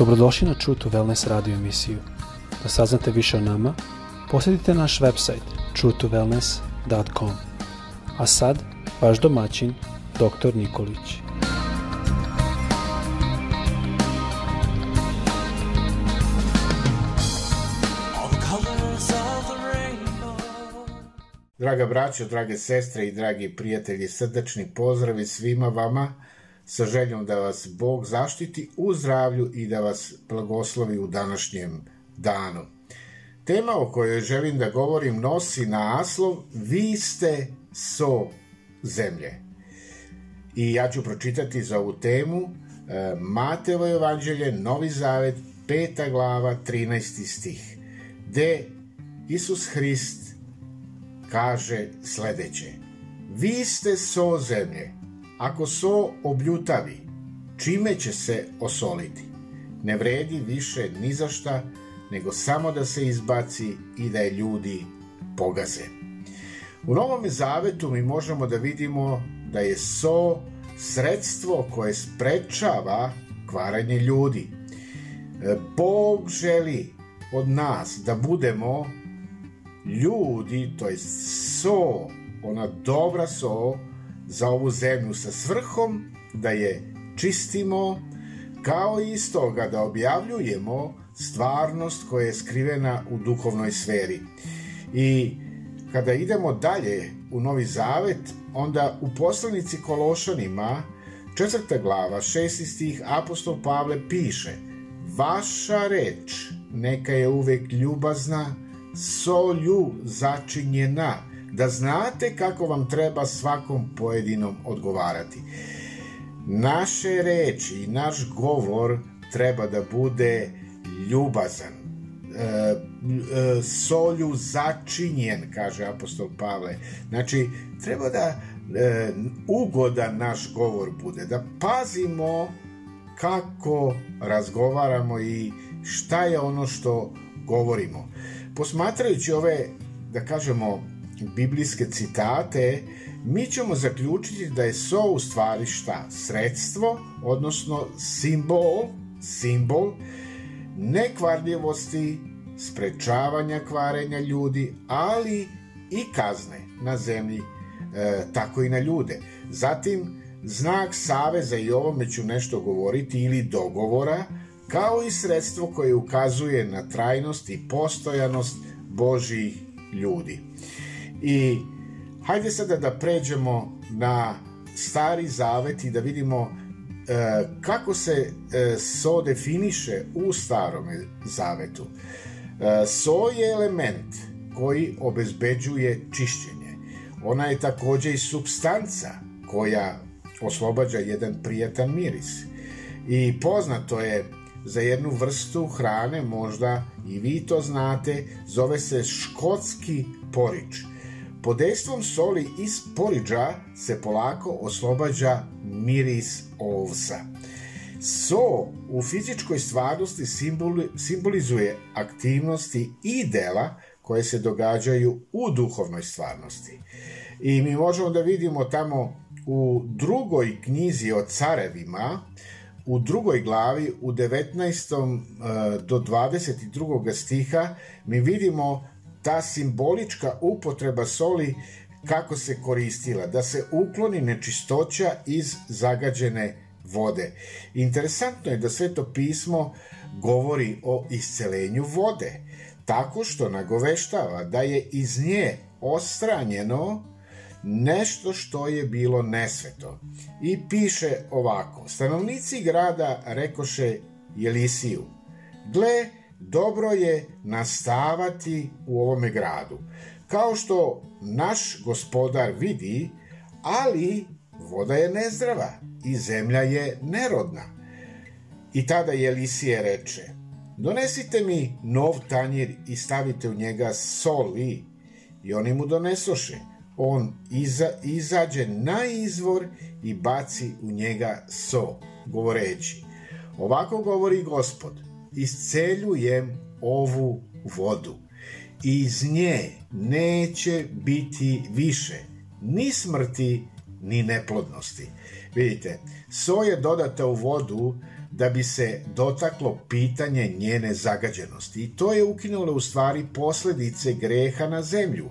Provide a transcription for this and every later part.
Dobrodošli na True to Wellness radio emisiju. Da saznate više o nama, posjetite naš website truetowellness.com. A sad, vaš domaćin, dr. Nikolić. Draga braćo, drage sestre i dragi prijatelji, srdačni pozdravi svima vama sa željom da vas Bog zaštiti u zdravlju i da vas blagoslovi u današnjem danu. Tema o kojoj želim da govorim nosi naslov Vi ste so zemlje. I ja ću pročitati za ovu temu e, Matevo evanđelje, Novi Zavet, peta glava, 13. stih, gde Isus Hrist kaže sledeće. Vi ste so zemlje, Ako so obljutavi, čime će se osoliti? Ne vredi više ni za šta, nego samo da se izbaci i da je ljudi pogaze. U Novom Zavetu mi možemo da vidimo da je so sredstvo koje sprečava kvaranje ljudi. E, Bog želi od nas da budemo ljudi, to je so, ona dobra so, za ovu zemlju sa svrhom da je čistimo, kao i iz toga da objavljujemo stvarnost koja je skrivena u duhovnoj sferi. I kada idemo dalje u Novi Zavet, onda u poslanici Kološanima, četvrta glava, šesti stih, apostol Pavle piše Vaša reč neka je uvek ljubazna, solju začinjena, da znate kako vam treba svakom pojedinom odgovarati. Naše reči i naš govor treba da bude ljubazan, e, e, solju začinjen, kaže apostol Pavle. Znači, treba da e, ugodan naš govor bude, da pazimo kako razgovaramo i šta je ono što govorimo. Posmatrajući ove, da kažemo, biblijske citate, mi ćemo zaključiti da je so u stvari šta? Sredstvo, odnosno simbol, simbol nekvarljivosti, sprečavanja kvarenja ljudi, ali i kazne na zemlji, e, tako i na ljude. Zatim, znak saveza, i ovome ću nešto govoriti, ili dogovora, kao i sredstvo koje ukazuje na trajnost i postojanost Božih ljudi. I hajde sada da pređemo na stari zavet i da vidimo e, kako se e, so definiše u starom zavetu. E, so je element koji obezbeđuje čišćenje. Ona je takođe i substanca koja oslobađa jedan prijatan miris. I poznato je za jednu vrstu hrane, možda i vi to znate, zove se škotski porič Pod dejstvom soli iz poriđa se polako oslobađa miris ovsa. So u fizičkoj stvarnosti simbolizuje aktivnosti i dela koje se događaju u duhovnoj stvarnosti. I mi možemo da vidimo tamo u drugoj knjizi o carevima, u drugoj glavi, u 19. Eh, do 22. stiha, mi vidimo ta simbolička upotreba soli kako se koristila, da se ukloni nečistoća iz zagađene vode. Interesantno je da sveto pismo govori o iscelenju vode, tako što nagoveštava da je iz nje ostranjeno nešto što je bilo nesveto. I piše ovako, stanovnici grada rekoše Jelisiju, gle, dobro je nastavati u ovome gradu. Kao što naš gospodar vidi, ali voda je nezdrava i zemlja je nerodna. I tada je Lisije reče, donesite mi nov tanjir i stavite u njega soli. I oni mu donesoše. On iza, izađe na izvor i baci u njega so, govoreći, ovako govori gospod – isceljujem ovu vodu. Iz nje neće biti više ni smrti, ni neplodnosti. Vidite, soja dodata u vodu da bi se dotaklo pitanje njene zagađenosti i to je ukinulo u stvari posledice greha na zemlju.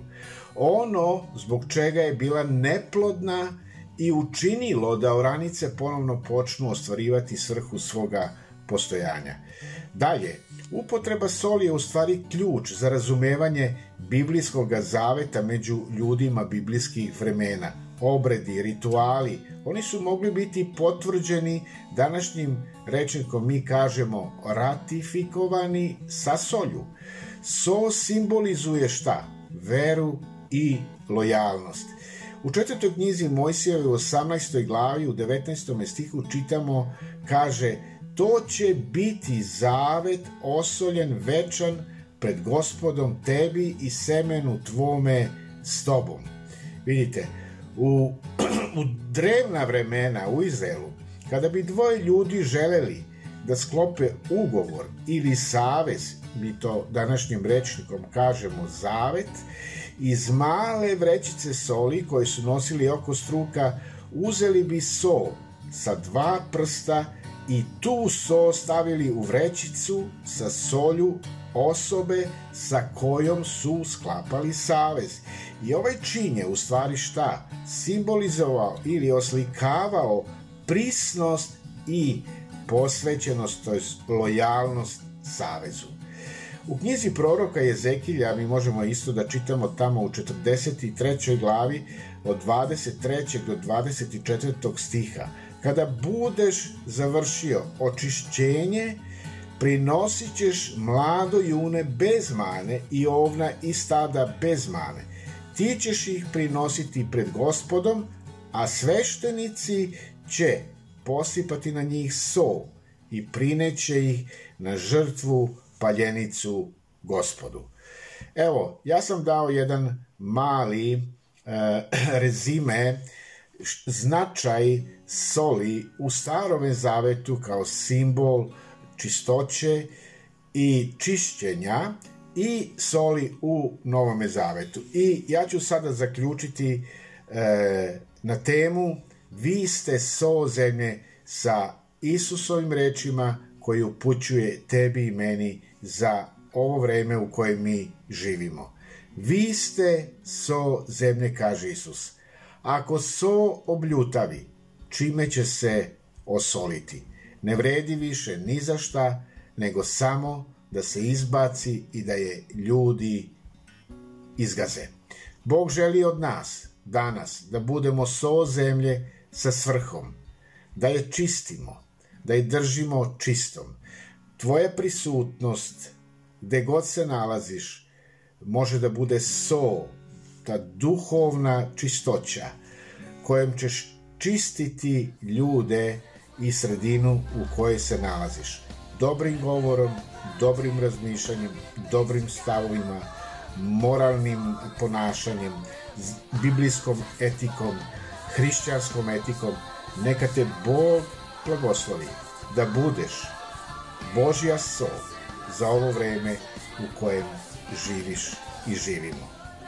Ono zbog čega je bila neplodna i učinilo da oranice ponovno počnu ostvarivati svrhu svoga postojanja. Dalje, upotreba soli je u stvari ključ za razumevanje biblijskog zaveta među ljudima biblijskih vremena. Obredi, rituali, oni su mogli biti potvrđeni današnjim rečnikom mi kažemo ratifikovani sa solju. So simbolizuje šta? Veru i lojalnost. U četvrtoj knjizi Mojsijeve u 18. glavi u 19. stihu čitamo kaže to će biti zavet osoljen večan pred gospodom tebi i semenu tvome s tobom. Vidite, u, u drevna vremena u Izraelu, kada bi dvoje ljudi želeli da sklope ugovor ili savez, mi to današnjim rečnikom kažemo zavet, iz male vrećice soli koje su nosili oko struka, uzeli bi sol sa dva prsta i i tu so stavili u vrećicu sa solju osobe sa kojom su sklapali savez. I ovaj čin je u stvari šta? Simbolizovao ili oslikavao prisnost i posvećenost, to je lojalnost savezu. U knjizi proroka Jezekilja mi možemo isto da čitamo tamo u 43. glavi od 23. do 24. stiha Kada budeš završio očišćenje, prinosit ćeš mlado june bez mane i ovna i stada bez mane. Ti ćeš ih prinositi pred gospodom, a sveštenici će posipati na njih sol i prineće ih na žrtvu paljenicu gospodu. Evo, ja sam dao jedan mali e, rezime značaj soli u starome zavetu kao simbol čistoće i čišćenja i soli u novome zavetu. I ja ću sada zaključiti e, na temu vi ste so zemlje sa Isusovim rečima koji upućuje tebi i meni za ovo vreme u kojem mi živimo. Vi ste so zemlje, kaže Isus. Ako so obljutavi, čime će se osoliti? Ne vredi više ni za šta, nego samo da se izbaci i da je ljudi izgaze. Bog želi od nas danas da budemo so zemlje sa svrhom, da je čistimo, da je držimo čistom. Tvoja prisutnost, gde god se nalaziš, može da bude so ta duhovna čistoća kojom ćeš čistiti ljude i sredinu u kojoj se nalaziš. Dobrim govorom, dobrim razmišljanjem, dobrim stavovima, moralnim ponašanjem, biblijskom etikom, hrišćanskom etikom. Neka te Bog blagoslovi da budeš Božja sol za ovo vreme u kojem živiš i živimo.